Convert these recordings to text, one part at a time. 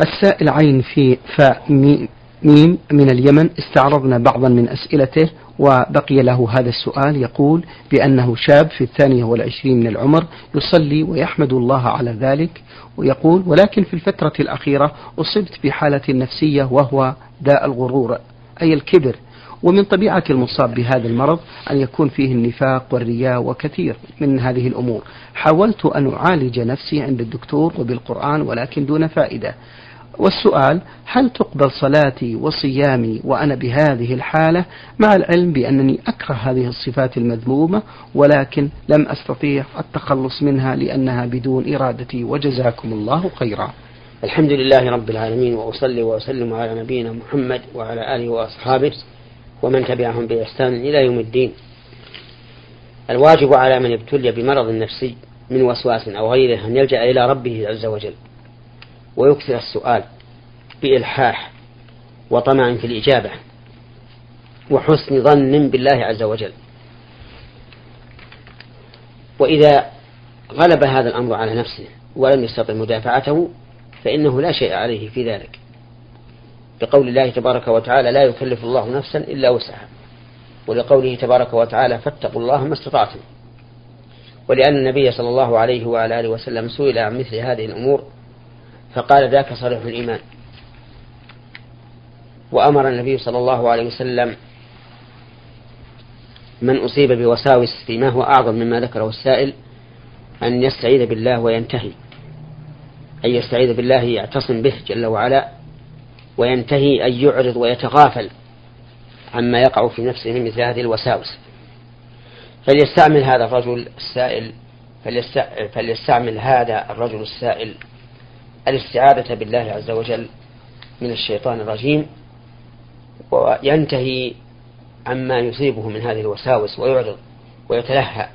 السائل عين في فاء ميم من اليمن. استعرضنا بعضا من أسئلته وبقي له هذا السؤال. يقول بأنه شاب في الثانية والعشرين من العمر يصلي ويحمد الله على ذلك. ويقول ولكن في الفترة الأخيرة أصبت بحالة نفسية وهو داء الغرور أي الكبر. ومن طبيعة المصاب بهذا المرض أن يكون فيه النفاق والرياء وكثير من هذه الأمور. حاولت أن أعالج نفسي عند الدكتور وبالقرآن ولكن دون فائدة. والسؤال هل تقبل صلاتي وصيامي وأنا بهذه الحالة مع العلم بأنني أكره هذه الصفات المذمومة ولكن لم أستطيع التخلص منها لأنها بدون إرادتي وجزاكم الله خيرا. الحمد لله رب العالمين وأصلي وأسلم على نبينا محمد وعلى آله وأصحابه ومن تبعهم بإحسان إلى يوم الدين. الواجب على من ابتلي بمرض نفسي من وسواس أو غيره أن يلجأ إلى ربه عز وجل. ويكثر السؤال بإلحاح وطمع في الإجابة وحسن ظن بالله عز وجل. وإذا غلب هذا الأمر على نفسه ولم يستطع مدافعته فإنه لا شيء عليه في ذلك. بقول الله تبارك وتعالى لا يكلف الله نفسا إلا وسعها ولقوله تبارك وتعالى فاتقوا الله ما استطعتم ولأن النبي صلى الله عليه وعلى آله وسلم سئل عن مثل هذه الأمور فقال ذاك صريح الإيمان. وأمر النبي صلى الله عليه وسلم من أصيب بوساوس فيما هو أعظم مما ذكره السائل أن يستعيذ بالله وينتهي. أن يستعيذ بالله يعتصم به جل وعلا وينتهي أن يعرض ويتغافل عما يقع في نفسه من مثل هذه الوساوس. فليستعمل هذا الرجل السائل فليستعمل هذا الرجل السائل الاستعاذة بالله عز وجل من الشيطان الرجيم وينتهي عما يصيبه من هذه الوساوس ويعرض ويتلهى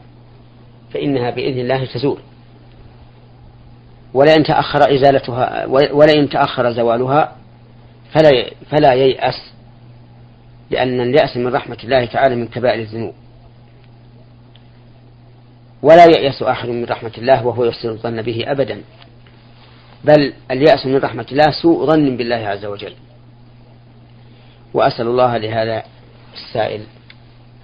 فإنها بإذن الله تزول. ولئن تأخر إزالتها ولئن تأخر زوالها فلا فلا ييأس لأن اليأس من رحمة الله تعالى من كبائر الذنوب. ولا يأس أحد من رحمة الله وهو يحسن الظن به أبدا. بل اليأس من رحمة الله سوء ظن بالله عز وجل. وأسأل الله لهذا السائل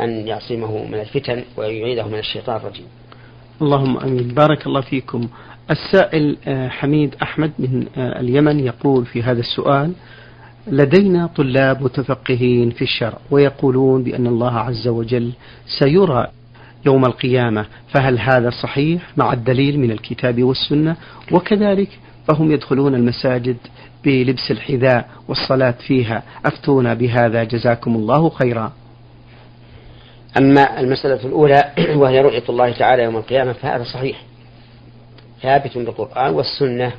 أن يعصمه من الفتن ويعيده من الشيطان الرجيم. اللهم آمين. بارك الله فيكم. السائل آه، حميد أحمد من آه، اليمن يقول في هذا السؤال لدينا طلاب متفقهين في الشرع ويقولون بأن الله عز وجل سيرى يوم القيامة فهل هذا صحيح مع الدليل من الكتاب والسنة؟ وكذلك فهم يدخلون المساجد بلبس الحذاء والصلاة فيها. أفتونا بهذا. جزاكم الله خيرا. أما المسألة الأولى وهي رؤية الله تعالى يوم القيامة فهذا صحيح. ثابت بالقرآن والسنة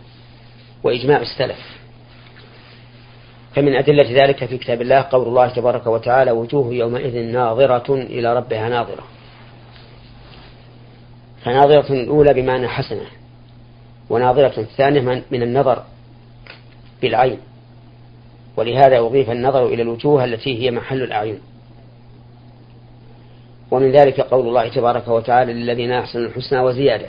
وإجماع السلف. فمن أدلة ذلك في كتاب الله قول الله تبارك وتعالى وجوه يومئذ ناظرة إلى ربها ناظرة. فناظرة الأولى بمعنى حسنة. وناظرة ثانية من النظر بالعين. ولهذا أضيف النظر إلى الوجوه التي هي محل الأعين. ومن ذلك قول الله تبارك وتعالى للذين أحسنوا الحسنى وزيادة.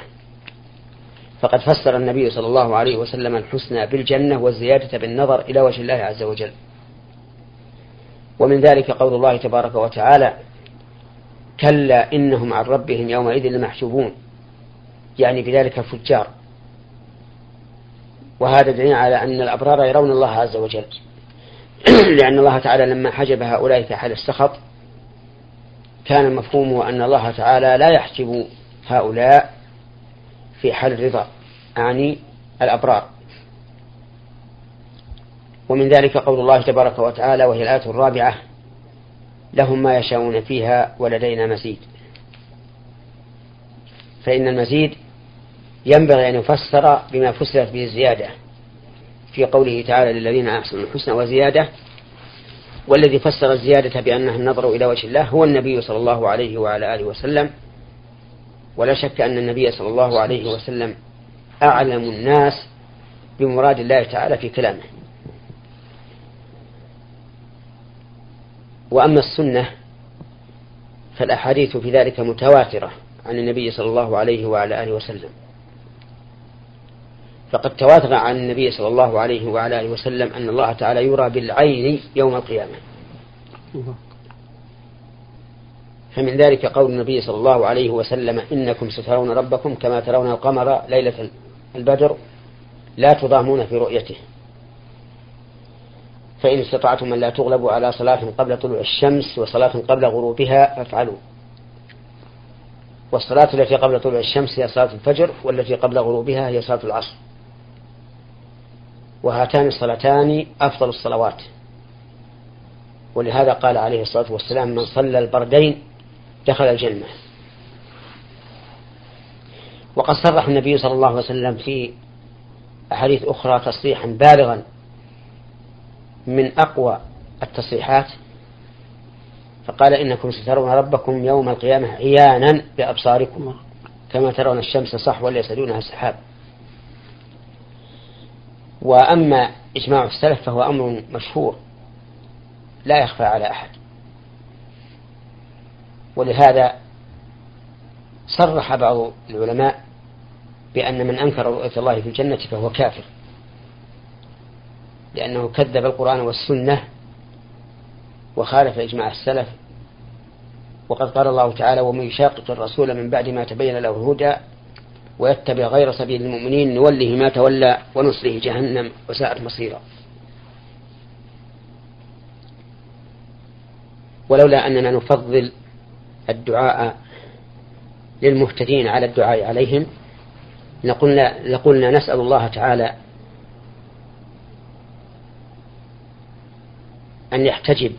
فقد فسر النبي صلى الله عليه وسلم الحسنى بالجنة والزيادة بالنظر إلى وجه الله عز وجل. ومن ذلك قول الله تبارك وتعالى كلا إنهم عن ربهم يومئذ لمحجوبون. يعني بذلك الفجار وهذا دليل على أن الأبرار يرون الله عز وجل. لأن الله تعالى لما حجب هؤلاء في حال السخط كان مفهومه أن الله تعالى لا يحجب هؤلاء في حال الرضا أعني الأبرار. ومن ذلك قول الله تبارك وتعالى وهي الآية الرابعة لهم ما يشاءون فيها ولدينا مزيد. فإن المزيد ينبغي أن يفسر بما فسرت به الزيادة في قوله تعالى للذين أحسنوا الحسنى وزيادة والذي فسر الزيادة بأنها النظر إلى وجه الله هو النبي صلى الله عليه وعلى آله وسلم. ولا شك أن النبي صلى الله عليه وسلم أعلم الناس بمراد الله تعالى في كلامه. وأما السنة فالأحاديث في ذلك متواترة عن النبي صلى الله عليه وعلى آله وسلم. فقد تواتر عن النبي صلى الله عليه وعلى آله وسلم أن الله تعالى يرى بالعين يوم القيامة. فمن ذلك قول النبي صلى الله عليه وسلم إنكم سترون ربكم كما ترون القمر ليلة البدر لا تضامون في رؤيته. فإن استطعتم أن لا تغلبوا على صلاة قبل طلوع الشمس وصلاة قبل غروبها فافعلوا. والصلاة التي قبل طلوع الشمس هي صلاة الفجر والتي قبل غروبها هي صلاة العصر. وهاتان الصلاتان أفضل الصلوات. ولهذا قال عليه الصلاة والسلام من صلى البردين دخل الجنة. وقد صرح النبي صلى الله عليه وسلم في أحاديث أخرى تصريحا بالغا من أقوى التصريحات. فقال إنكم سترون ربكم يوم القيامة عيانا بأبصاركم كما ترون الشمس صحوا ليس دونها سحاب وأما إجماع السلف فهو أمر مشهور لا يخفى على أحد. ولهذا صرح بعض العلماء بأن من أنكر رؤية الله في الجنة فهو كافر لأنه كذب القرآن والسنة وخالف إجماع السلف. وقد قال الله تعالى ومن يشاقق الرسول من بعد ما تبين له الهدى ويتبع غير سبيل المؤمنين نوله ما تولى ونصله جهنم وساءت مصيرا. ولولا أننا نفضل الدعاء للمهتدين على الدعاء عليهم لقلنا, لقلنا نسأل الله تعالى أن يحتجب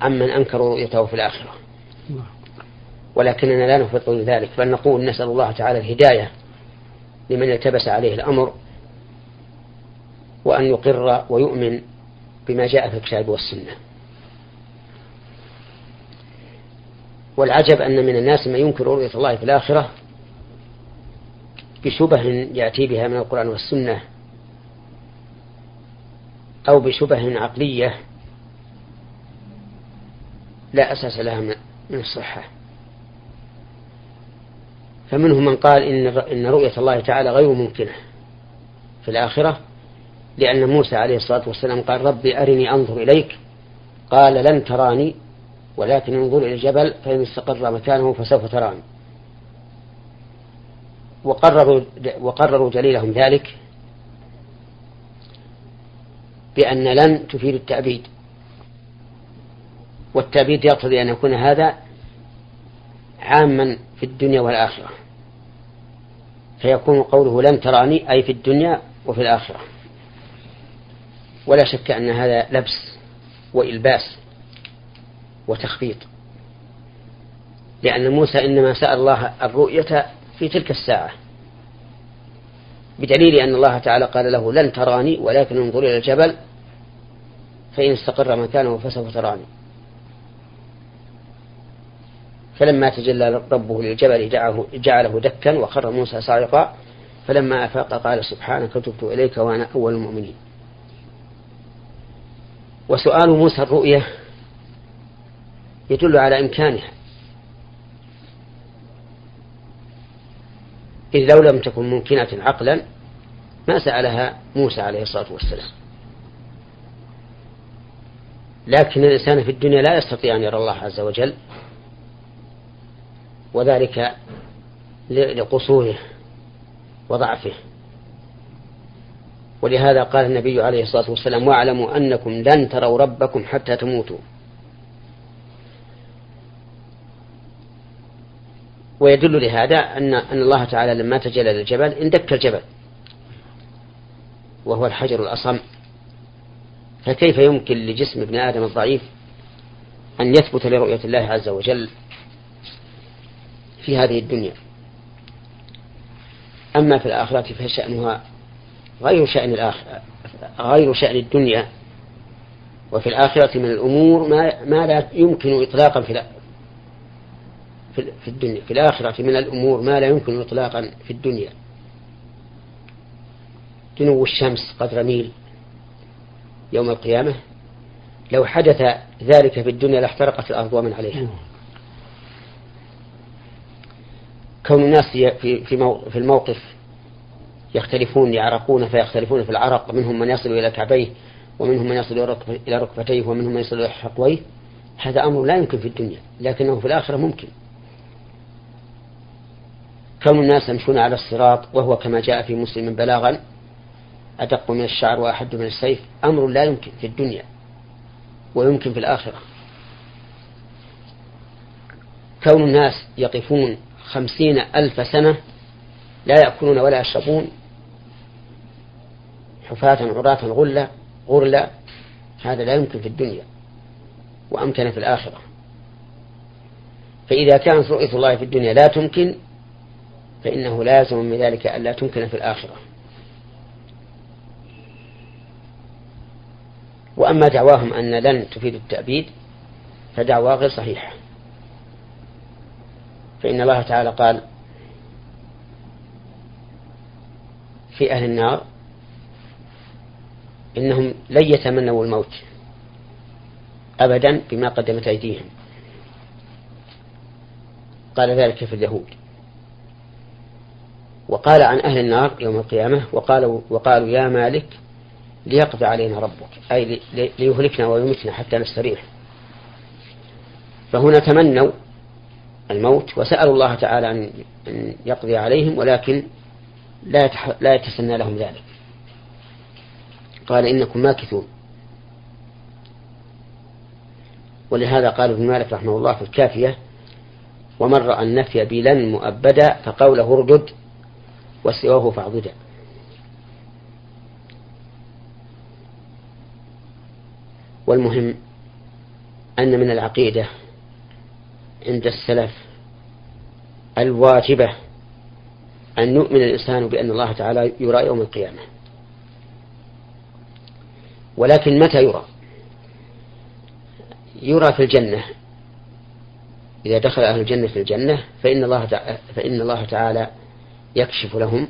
عمن أنكروا رؤيته في الآخرة. ولكننا لا نفضل ذلك بل نقول نسأل الله تعالى الهداية لمن التبس عليه الأمر وأن يقر ويؤمن بما جاء في الكتاب والسنة. والعجب أن من الناس من ينكر رؤية الله في الآخرة بشبه يأتي بها من القرآن والسنة أو بشبه عقلية لا أساس لها من الصحة. فمنهم من قال إن إن رؤية الله تعالى غير ممكنة في الآخرة لأن موسى عليه الصلاة والسلام قال ربي أرني أنظر إليك قال لن تراني ولكن انظر إلى الجبل فإن استقر مكانه فسوف تراني وقرروا وقرروا دليلهم ذلك بأن لن تفيد التأبيد. والتأبيد يقتضي أن يكون هذا عاما في الدنيا والآخرة. فيكون قوله لن تراني أي في الدنيا وفي الآخرة. ولا شك أن هذا لبس وإلباس وتخفيط لأن موسى إنما سأل الله الرؤية في تلك الساعة. بدليل أن الله تعالى قال له لن تراني ولكن انظر إلى الجبل فإن استقر مكانه فسوف تراني. فلما تجلى ربه للجبل جعله دكا وخر موسى صاعقا فلما أفاق قال سبحانك تبت إليك وأنا أول المؤمنين. وسؤال موسى الرؤية يدل على إمكانها. إذ لو لم تكن ممكنة عقلا ما سألها موسى عليه الصلاة والسلام. لكن الإنسان في الدنيا لا يستطيع أن يرى الله عز وجل وذلك لقصوره وضعفه. ولهذا قال النبي عليه الصلاة والسلام واعلموا أنكم لن تروا ربكم حتى تموتوا. ويدل لهذا أن أن الله تعالى لما تجلى للجبل اندك الجبل. وهو الحجر الأصم. فكيف يمكن لجسم ابن آدم الضعيف أن يثبت لرؤية الله عز وجل؟ في هذه الدنيا. أما في الآخرة فشأنها غير شأن الآخرة غير شأن الدنيا. وفي الآخرة من الأمور ما, ما لا يمكن إطلاقا في في الدنيا. في الآخرة من الأمور ما لا يمكن إطلاقا في الدنيا. دنو الشمس قدر ميل يوم القيامة. لو حدث ذلك في الدنيا لاحترقت الأرض ومن عليها. كون الناس في في الموقف يختلفون يعرقون فيختلفون في العرق منهم من يصل إلى كعبيه ومنهم من يصل إلى ركبتيه ومنهم من يصل إلى حقويه. هذا أمر لا يمكن في الدنيا لكنه في الآخرة ممكن. كون الناس يمشون على الصراط وهو كما جاء في مسلم بلاغا أدق من الشعر وأحد من السيف. أمر لا يمكن في الدنيا ويمكن في الآخرة. كون الناس يقفون خمسين ألف سنة لا يأكلون ولا يشربون. حفاة عراة غلة غرلا هذا لا يمكن في الدنيا وأمكن في الآخرة. فإذا كانت رؤية الله في الدنيا لا تمكن فإنه لازم من ذلك أن لا تمكن في الآخرة. وأما دعواهم أن لن تفيد التأبيد فدعوى غير صحيحة. فإن الله تعالى قال في أهل النار إنهم لن يتمنوا الموت أبدا بما قدمت أيديهم. قال ذلك في اليهود. وقال عن أهل النار يوم القيامة وقالوا, وقالوا يا مالك ليقضي علينا ربك أي ليهلكنا ويمتنا حتى نستريح. فهنا تمنوا الموت وسألوا الله تعالى أن يقضي عليهم ولكن لا لا يتسنى لهم ذلك. قال إنكم ماكثون. ولهذا قال ابن مالك رحمه الله في الكافية ومن رأى النفي بلا مؤبدا فقوله اردد وسواه فاعضدا والمهم أن من العقيدة عند السلف الواجبة أن يؤمن الإنسان بأن الله تعالى يرى يوم القيامة. ولكن متى يرى؟ يرى في الجنة. إذا دخل أهل الجنة في الجنة فإن الله فإن الله تعالى يكشف لهم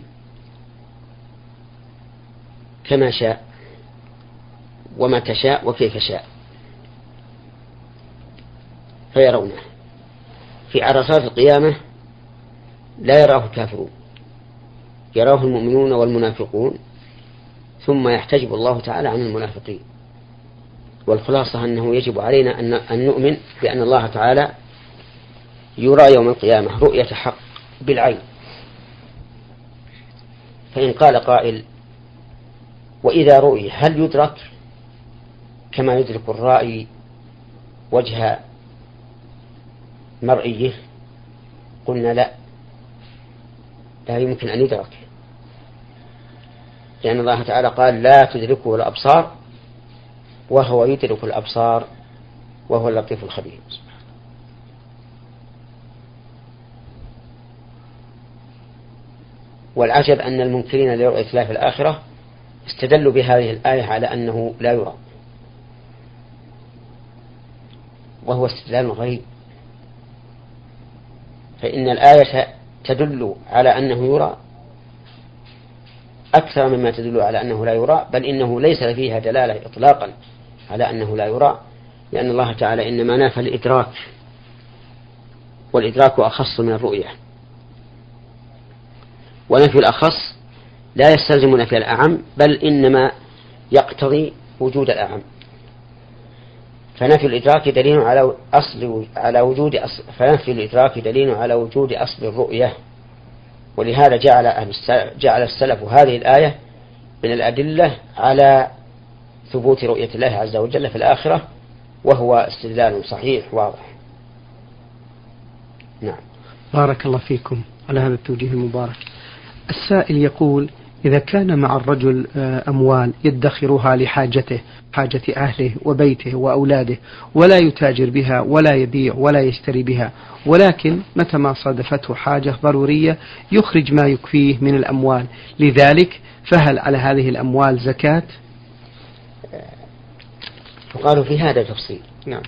كما شاء ومتى شاء وكيف شاء. فيرونه. في عرصات القيامة لا يراه الكافرون يراه المؤمنون والمنافقون ثم يحتجب الله تعالى عن المنافقين. والخلاصة أنه يجب علينا أن نؤمن بأن الله تعالى يرى يوم القيامة رؤية حق بالعين. فإن قال قائل وإذا رؤي هل يدرك؟ كما يدرك الرائي وجه مرئية. قلنا لا. لا يمكن أن يدرك؟ لأن الله تعالى قال لا تدركه الأبصار وهو يدرك الأبصار وهو اللطيف الخبير. والعجب أن المنكرين لرؤية الله في الآخرة استدلوا بهذه الآية على أنه لا يرى. وهو استدلال غريب فإن الآية تدل على أنه يرى أكثر مما تدل على أنه لا يرى بل إنه ليس فيها دلالة إطلاقا على أنه لا يرى لأن الله تعالى إنما نافى الإدراك والإدراك أخص من الرؤية. ونفي الأخص لا يستلزم نفي الأعم بل إنما يقتضي وجود الأعم. فنفي الإدراك دليل على أصل على وجود أصل فنفي الإدراك دليل على وجود أصل الرؤية. ولهذا جعل أهل جعل السلف هذه الآية من الأدلة على ثبوت رؤية الله عز وجل في الآخرة وهو استدلال صحيح واضح. نعم. بارك الله فيكم على هذا التوجيه المبارك. السائل يقول إذا كان مع الرجل آه، أموال يدخرها لحاجته حاجة أهله وبيته وأولاده ولا يتاجر بها ولا يبيع ولا يشتري بها ولكن متى ما صادفته حاجة ضرورية يخرج ما يكفيه من الأموال. لذلك فهل على هذه الأموال زكاة؟ وقالوا في هذا تفصيل. نعم.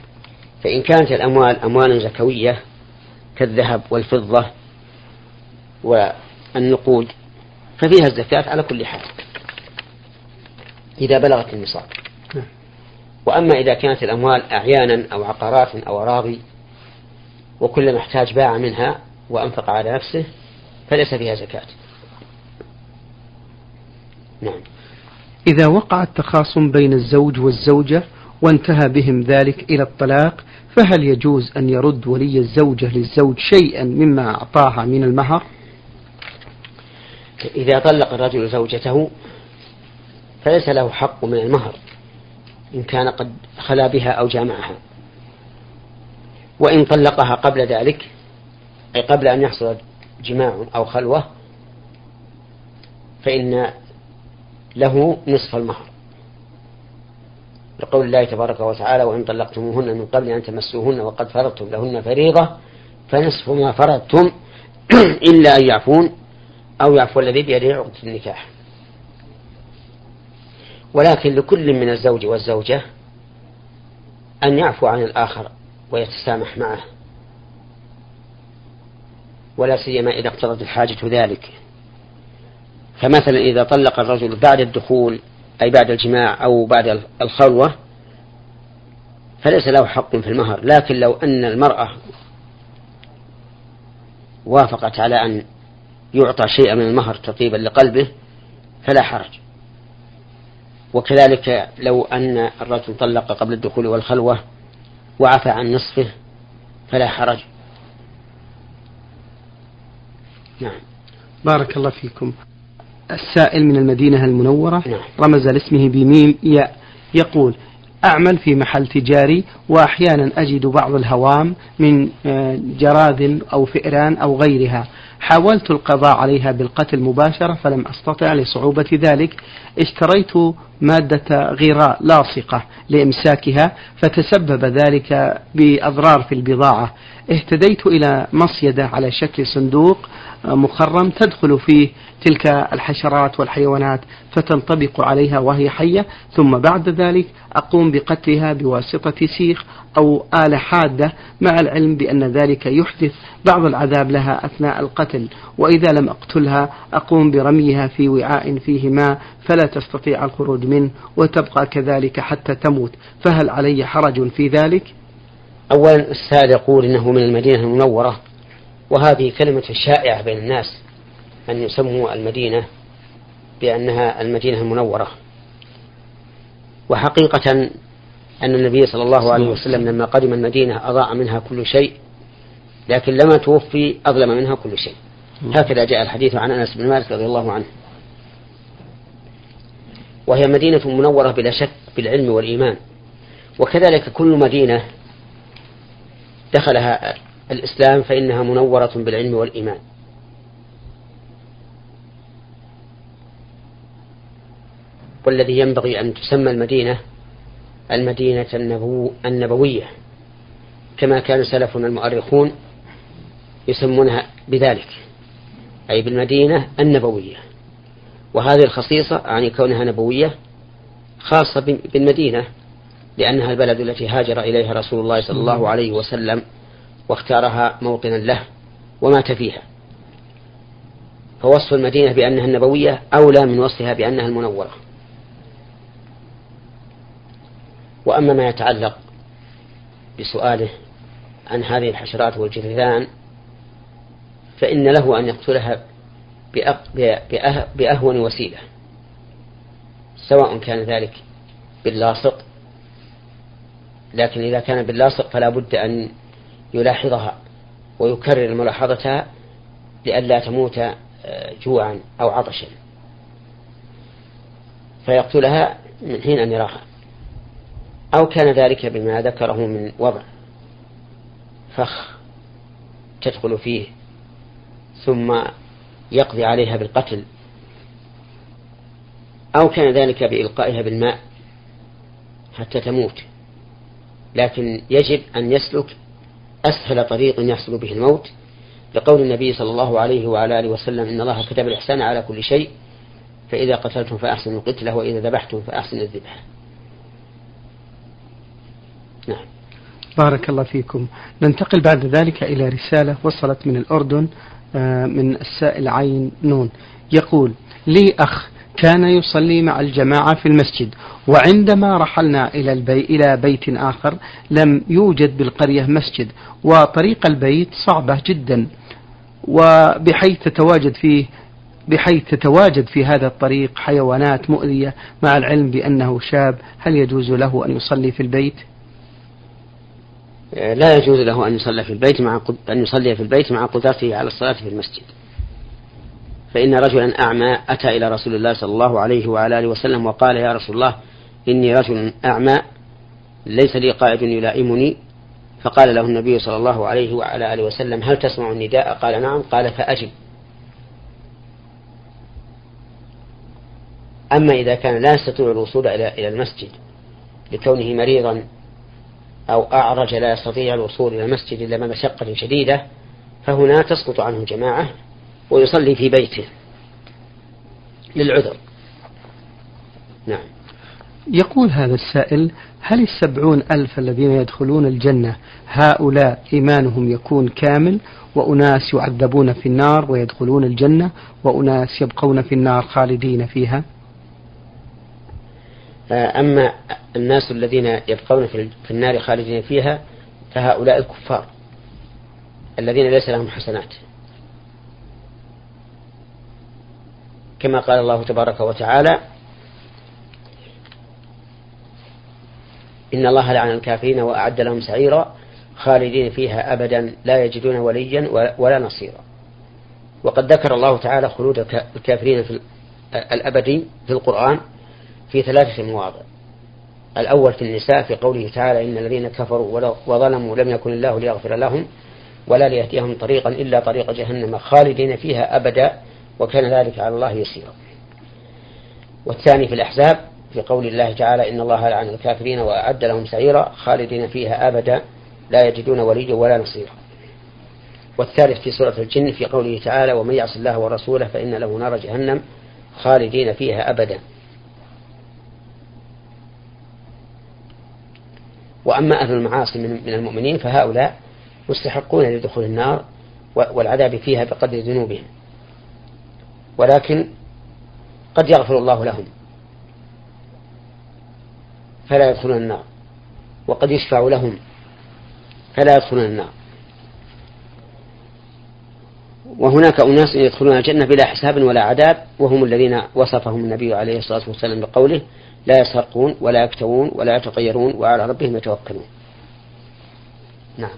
فإن كانت الأموال أموالا زكوية كالذهب والفضة والنقود ففيها الزكاة على كل حال. إذا بلغت النصاب. نعم. وأما إذا كانت الأموال أعيانا أو عقارات أو أراضي وكلما احتاج باع منها وأنفق على نفسه فليس فيها زكاة. نعم. إذا وقع التخاصم بين الزوج والزوجة وانتهى بهم ذلك إلى الطلاق فهل يجوز أن يرد ولي الزوجة للزوج شيئا مما أعطاها من المهر؟ إذا طلق الرجل زوجته فليس له حق من المهر إن كان قد خلا بها أو جامعها. وإن طلقها قبل ذلك أي قبل أن يحصل جماع أو خلوة فإن له نصف المهر. لقول الله تبارك وتعالى وإن طلقتموهن من قبل أن تمسوهن وقد فرضتم لهن فريضة فنصف ما فرضتم إلا أن يعفون أو يعفو الذي بيده عقدة النكاح. ولكن لكل من الزوج والزوجة أن يعفو عن الآخر ويتسامح معه. ولا سيما إذا اقتضت الحاجة ذلك. فمثلا إذا طلق الرجل بعد الدخول أي بعد الجماع أو بعد الخلوة فليس له حق في المهر. لكن لو أن المرأة وافقت على أن يعطى شيئا من المهر تطيبا لقلبه فلا حرج. وكذلك لو أن الرجل طلق قبل الدخول والخلوة وعفى عن نصفه فلا حرج. نعم. بارك الله فيكم. السائل من المدينة المنورة نعم. رمز لاسمه بميم ياء يقول أعمل في محل تجاري وأحيانا أجد بعض الهوام من آه، جراذ أو فئران أو غيرها. حاولت القضاء عليها بالقتل مباشرة فلم أستطع لصعوبة ذلك. اشتريت مادة غراء لاصقة لإمساكها فتسبب ذلك بأضرار في البضاعة. اهتديت إلى مصيدة على شكل صندوق مخرم تدخل فيه تلك الحشرات والحيوانات فتنطبق عليها وهي حية ثم بعد ذلك أقوم بقتلها بواسطة سيخ أو آلة حادة مع العلم بأن ذلك يحدث بعض العذاب لها أثناء القتل. وإذا لم أقتلها أقوم برميها في وعاء فيه ماء فلا تستطيع الخروج منه وتبقى كذلك حتى تموت. فهل علي حرج في ذلك؟ أولا السائل يقول إنه من المدينة المنورة وهذه كلمة شائعة بين الناس أن يسموا المدينة بأنها المدينة المنورة. وحقيقة أن النبي صلى الله عليه وسلم لما قدم المدينة أضاء منها كل شيء لكن لما توفي أظلم منها كل شيء. هكذا جاء الحديث عن أنس بن مالك رضي الله عنه. وهي مدينة منورة بلا شك بالعلم والإيمان. وكذلك كل مدينة دخلها الإسلام فإنها منورة بالعلم والإيمان. والذي ينبغي أن تسمى المدينة المدينة النبو النبوية كما كان سلفنا المؤرخون يسمونها بذلك أي بالمدينة النبوية. وهذه الخصيصة يعني كونها نبوية خاصة بالمدينة لأنها البلد التي هاجر إليها رسول الله صلى الله عليه وسلم واختارها موطنا له ومات فيها. فوصف المدينة بأنها النبوية أولى من وصفها بأنها المنورة. وأما ما يتعلق بسؤاله عن هذه الحشرات والجرذان فإن له أن يقتلها بأهون وسيلة. سواء كان ذلك باللاصق لكن إذا كان باللاصق فلا بد أن يلاحظها ويكرر ملاحظتها لئلا تموت آه، جوعا أو عطشا. فيقتلها من حين أن يراها. أو كان ذلك بما ذكره من وضع فخ تدخل فيه ثم يقضي عليها بالقتل أو كان ذلك بإلقائها بالماء حتى تموت. لكن يجب أن يسلك أسهل طريق يحصل به الموت. لقول النبي صلى الله عليه وعلى آله وسلم إن الله كتب الإحسان على كل شيء فإذا قتلتم فأحسنوا القتلة وإذا ذبحتم فأحسنوا الذبح. نعم. بارك الله فيكم. ننتقل بعد ذلك إلى رسالة وصلت من الأردن. من السائل عين نون يقول لي أخ كان يصلي مع الجماعة في المسجد وعندما رحلنا إلى البي إلى بيت آخر لم يوجد بالقرية مسجد وطريق البيت صعبة جدا وبحيث تتواجد فيه بحيث تتواجد في هذا الطريق حيوانات مؤذية مع العلم بأنه شاب هل يجوز له أن يصلي في البيت؟ لا يجوز له أن يصلي في البيت مع أن يصلي في البيت مع قدرته على الصلاة في المسجد. فإن رجلا أعمى أتى إلى رسول الله صلى الله عليه وعلى آله وسلم وقال يا رسول الله إني رجل أعمى ليس لي قائد يلائمني. فقال له النبي صلى الله عليه وعلى آله وسلم هل تسمع النداء؟ قال نعم. قال فأجب. أما إذا كان لا يستطيع الوصول إلى إلى المسجد لكونه مريضا أو أعرج لا يستطيع الوصول إلى المسجد إلا بمشقة شديدة فهنا تسقط عنه جماعة ويصلي في بيته للعذر. نعم. يقول هذا السائل هل السبعون ألف الذين يدخلون الجنة هؤلاء إيمانهم يكون كامل وأناس يعذبون في النار ويدخلون الجنة وأناس يبقون في النار خالدين فيها؟ أما الناس الذين يبقون في النار خالدين فيها فهؤلاء الكفار الذين ليس لهم حسنات. كما قال الله تبارك وتعالى إن الله لعن الكافرين وأعد لهم سعيرا خالدين فيها أبدا لا يجدون وليا ولا نصيرا. وقد ذكر الله تعالى خلود الكافرين في الأبدي في القرآن في ثلاثة مواضع. الأول في النساء في قوله تعالى إن الذين كفروا وظلموا لم يكن الله ليغفر لهم ولا ليهديهم طريقا إلا طريق جهنم خالدين فيها أبدا وكان ذلك على الله يسيرا. والثاني في الأحزاب في قول الله تعالى إن الله لعن الكافرين وأعد لهم سعيرا خالدين فيها أبدا لا يجدون وليا ولا نصيرا. والثالث في سورة الجن في قوله تعالى ومن يعص الله ورسوله فإن له نار جهنم خالدين فيها أبدا. وأما أهل المعاصي من المؤمنين فهؤلاء مستحقون لدخول النار والعذاب فيها بقدر ذنوبهم. ولكن قد يغفر الله لهم. فلا يدخلون النار. وقد يشفع لهم. فلا يدخلون النار. وهناك أناس يدخلون الجنة بلا حساب ولا عذاب وهم الذين وصفهم النبي عليه الصلاة والسلام بقوله لا يسرقون ولا يكتوون ولا يتطيرون وعلى ربهم يتوكلون. نعم.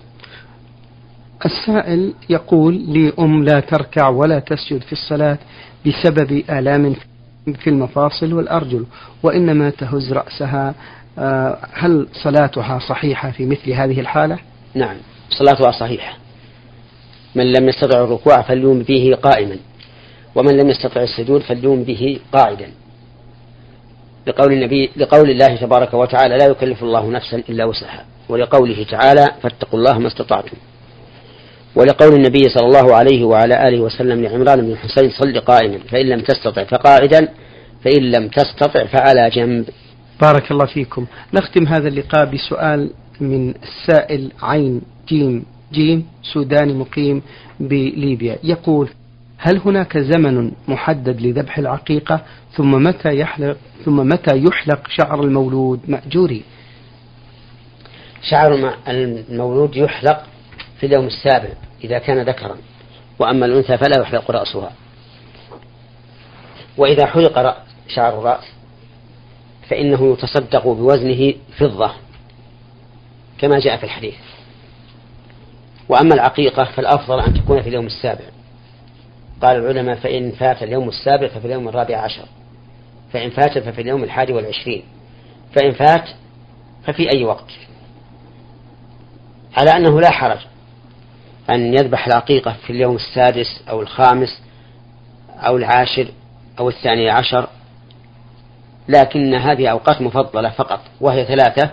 السائل يقول لي أم لا تركع ولا تسجد في الصلاة بسبب آلام في المفاصل والأرجل وإنما تهز رأسها. آه، هل صلاتها صحيحة في مثل هذه الحالة؟ نعم صلاتها صحيحة. من لم يستطع الركوع فليوم به قائما ومن لم يستطع السجود فليوم به قاعدا. لقول النبي لقول الله تبارك وتعالى لا يكلف الله نفسا إلا وسعها ولقوله تعالى فاتقوا الله ما استطعتم ولقول النبي صلى الله عليه وعلى آله وسلم لعمران بن حسين صل قائما فإن لم تستطع فقاعدا فإن لم تستطع فعلى جنب بارك الله فيكم. نختم هذا اللقاء بسؤال من السائل عين جيم جيم سوداني مقيم بليبيا. يقول هل هناك زمن محدد لذبح العقيقة ثم متى يحلق ثم متى يحلق شعر المولود مأجوري؟ شعر المولود يحلق في اليوم السابع إذا كان ذكرا. وأما الأنثى فلا يحلق رأسها. وإذا حلق شعر الرأس فإنه يتصدق بوزنه فضة كما جاء في الحديث. وأما العقيقة فالأفضل أن تكون في اليوم السابع. قال العلماء فإن فات اليوم السابع ففي اليوم الرابع عشر. فإن فات ففي اليوم الحادي والعشرين. فإن فات ففي أي وقت. على أنه لا حرج أن يذبح العقيقة في اليوم السادس أو الخامس أو العاشر أو الثاني عشر. لكن هذه أوقات مفضلة فقط وهي ثلاثة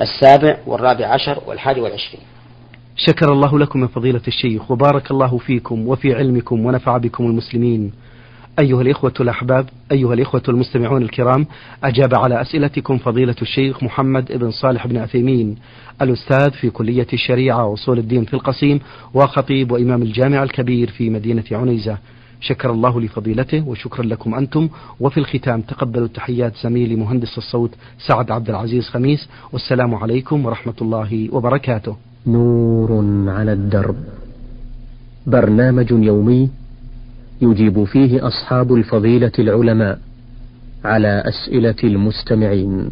السابع والرابع عشر والحادي والعشرين. شكر الله لكم يا فضيلة الشيخ وبارك الله فيكم وفي علمكم ونفع بكم المسلمين. أيها الإخوة الأحباب أيها الإخوة المستمعون الكرام أجاب على أسئلتكم فضيلة الشيخ محمد بن صالح بن عثيمين الأستاذ في كلية الشريعة وأصول الدين في القصيم وخطيب وإمام الجامع الكبير في مدينة عنيزة. شكر الله لفضيلته وشكرا لكم أنتم. وفي الختام تقبلوا تحيات زميلي مهندس الصوت سعد عبد العزيز خميس والسلام عليكم ورحمة الله وبركاته. نور على الدرب. برنامج يومي يجيب فيه أصحاب الفضيلة العلماء على أسئلة المستمعين.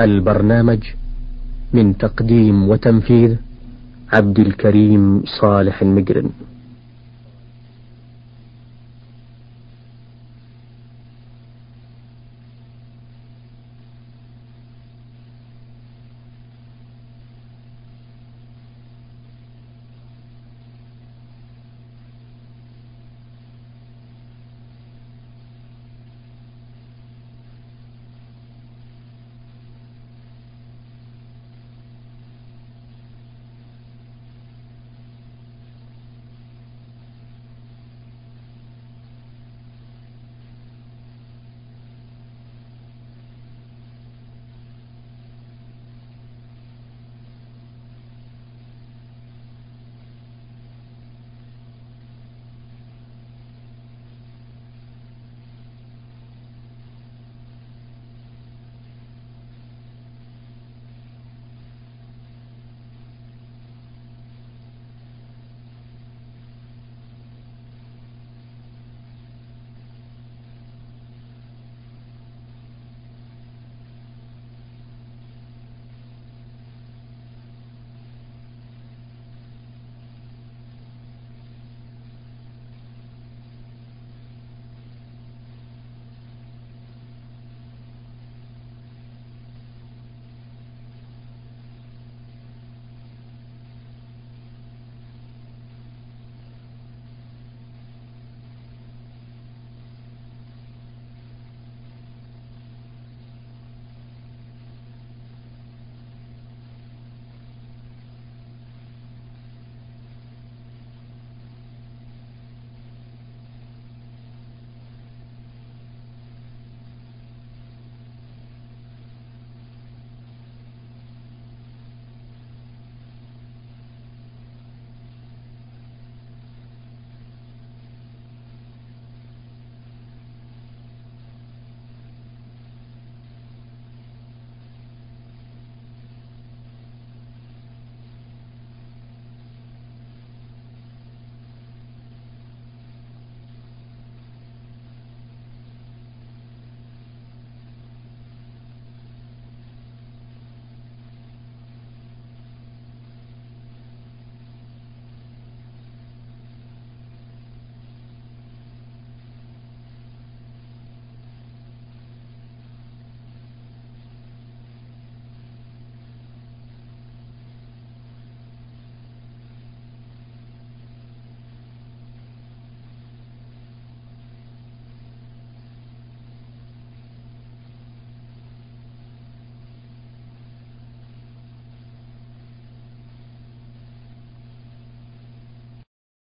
البرنامج من تقديم وتنفيذ عبد الكريم صالح المجرم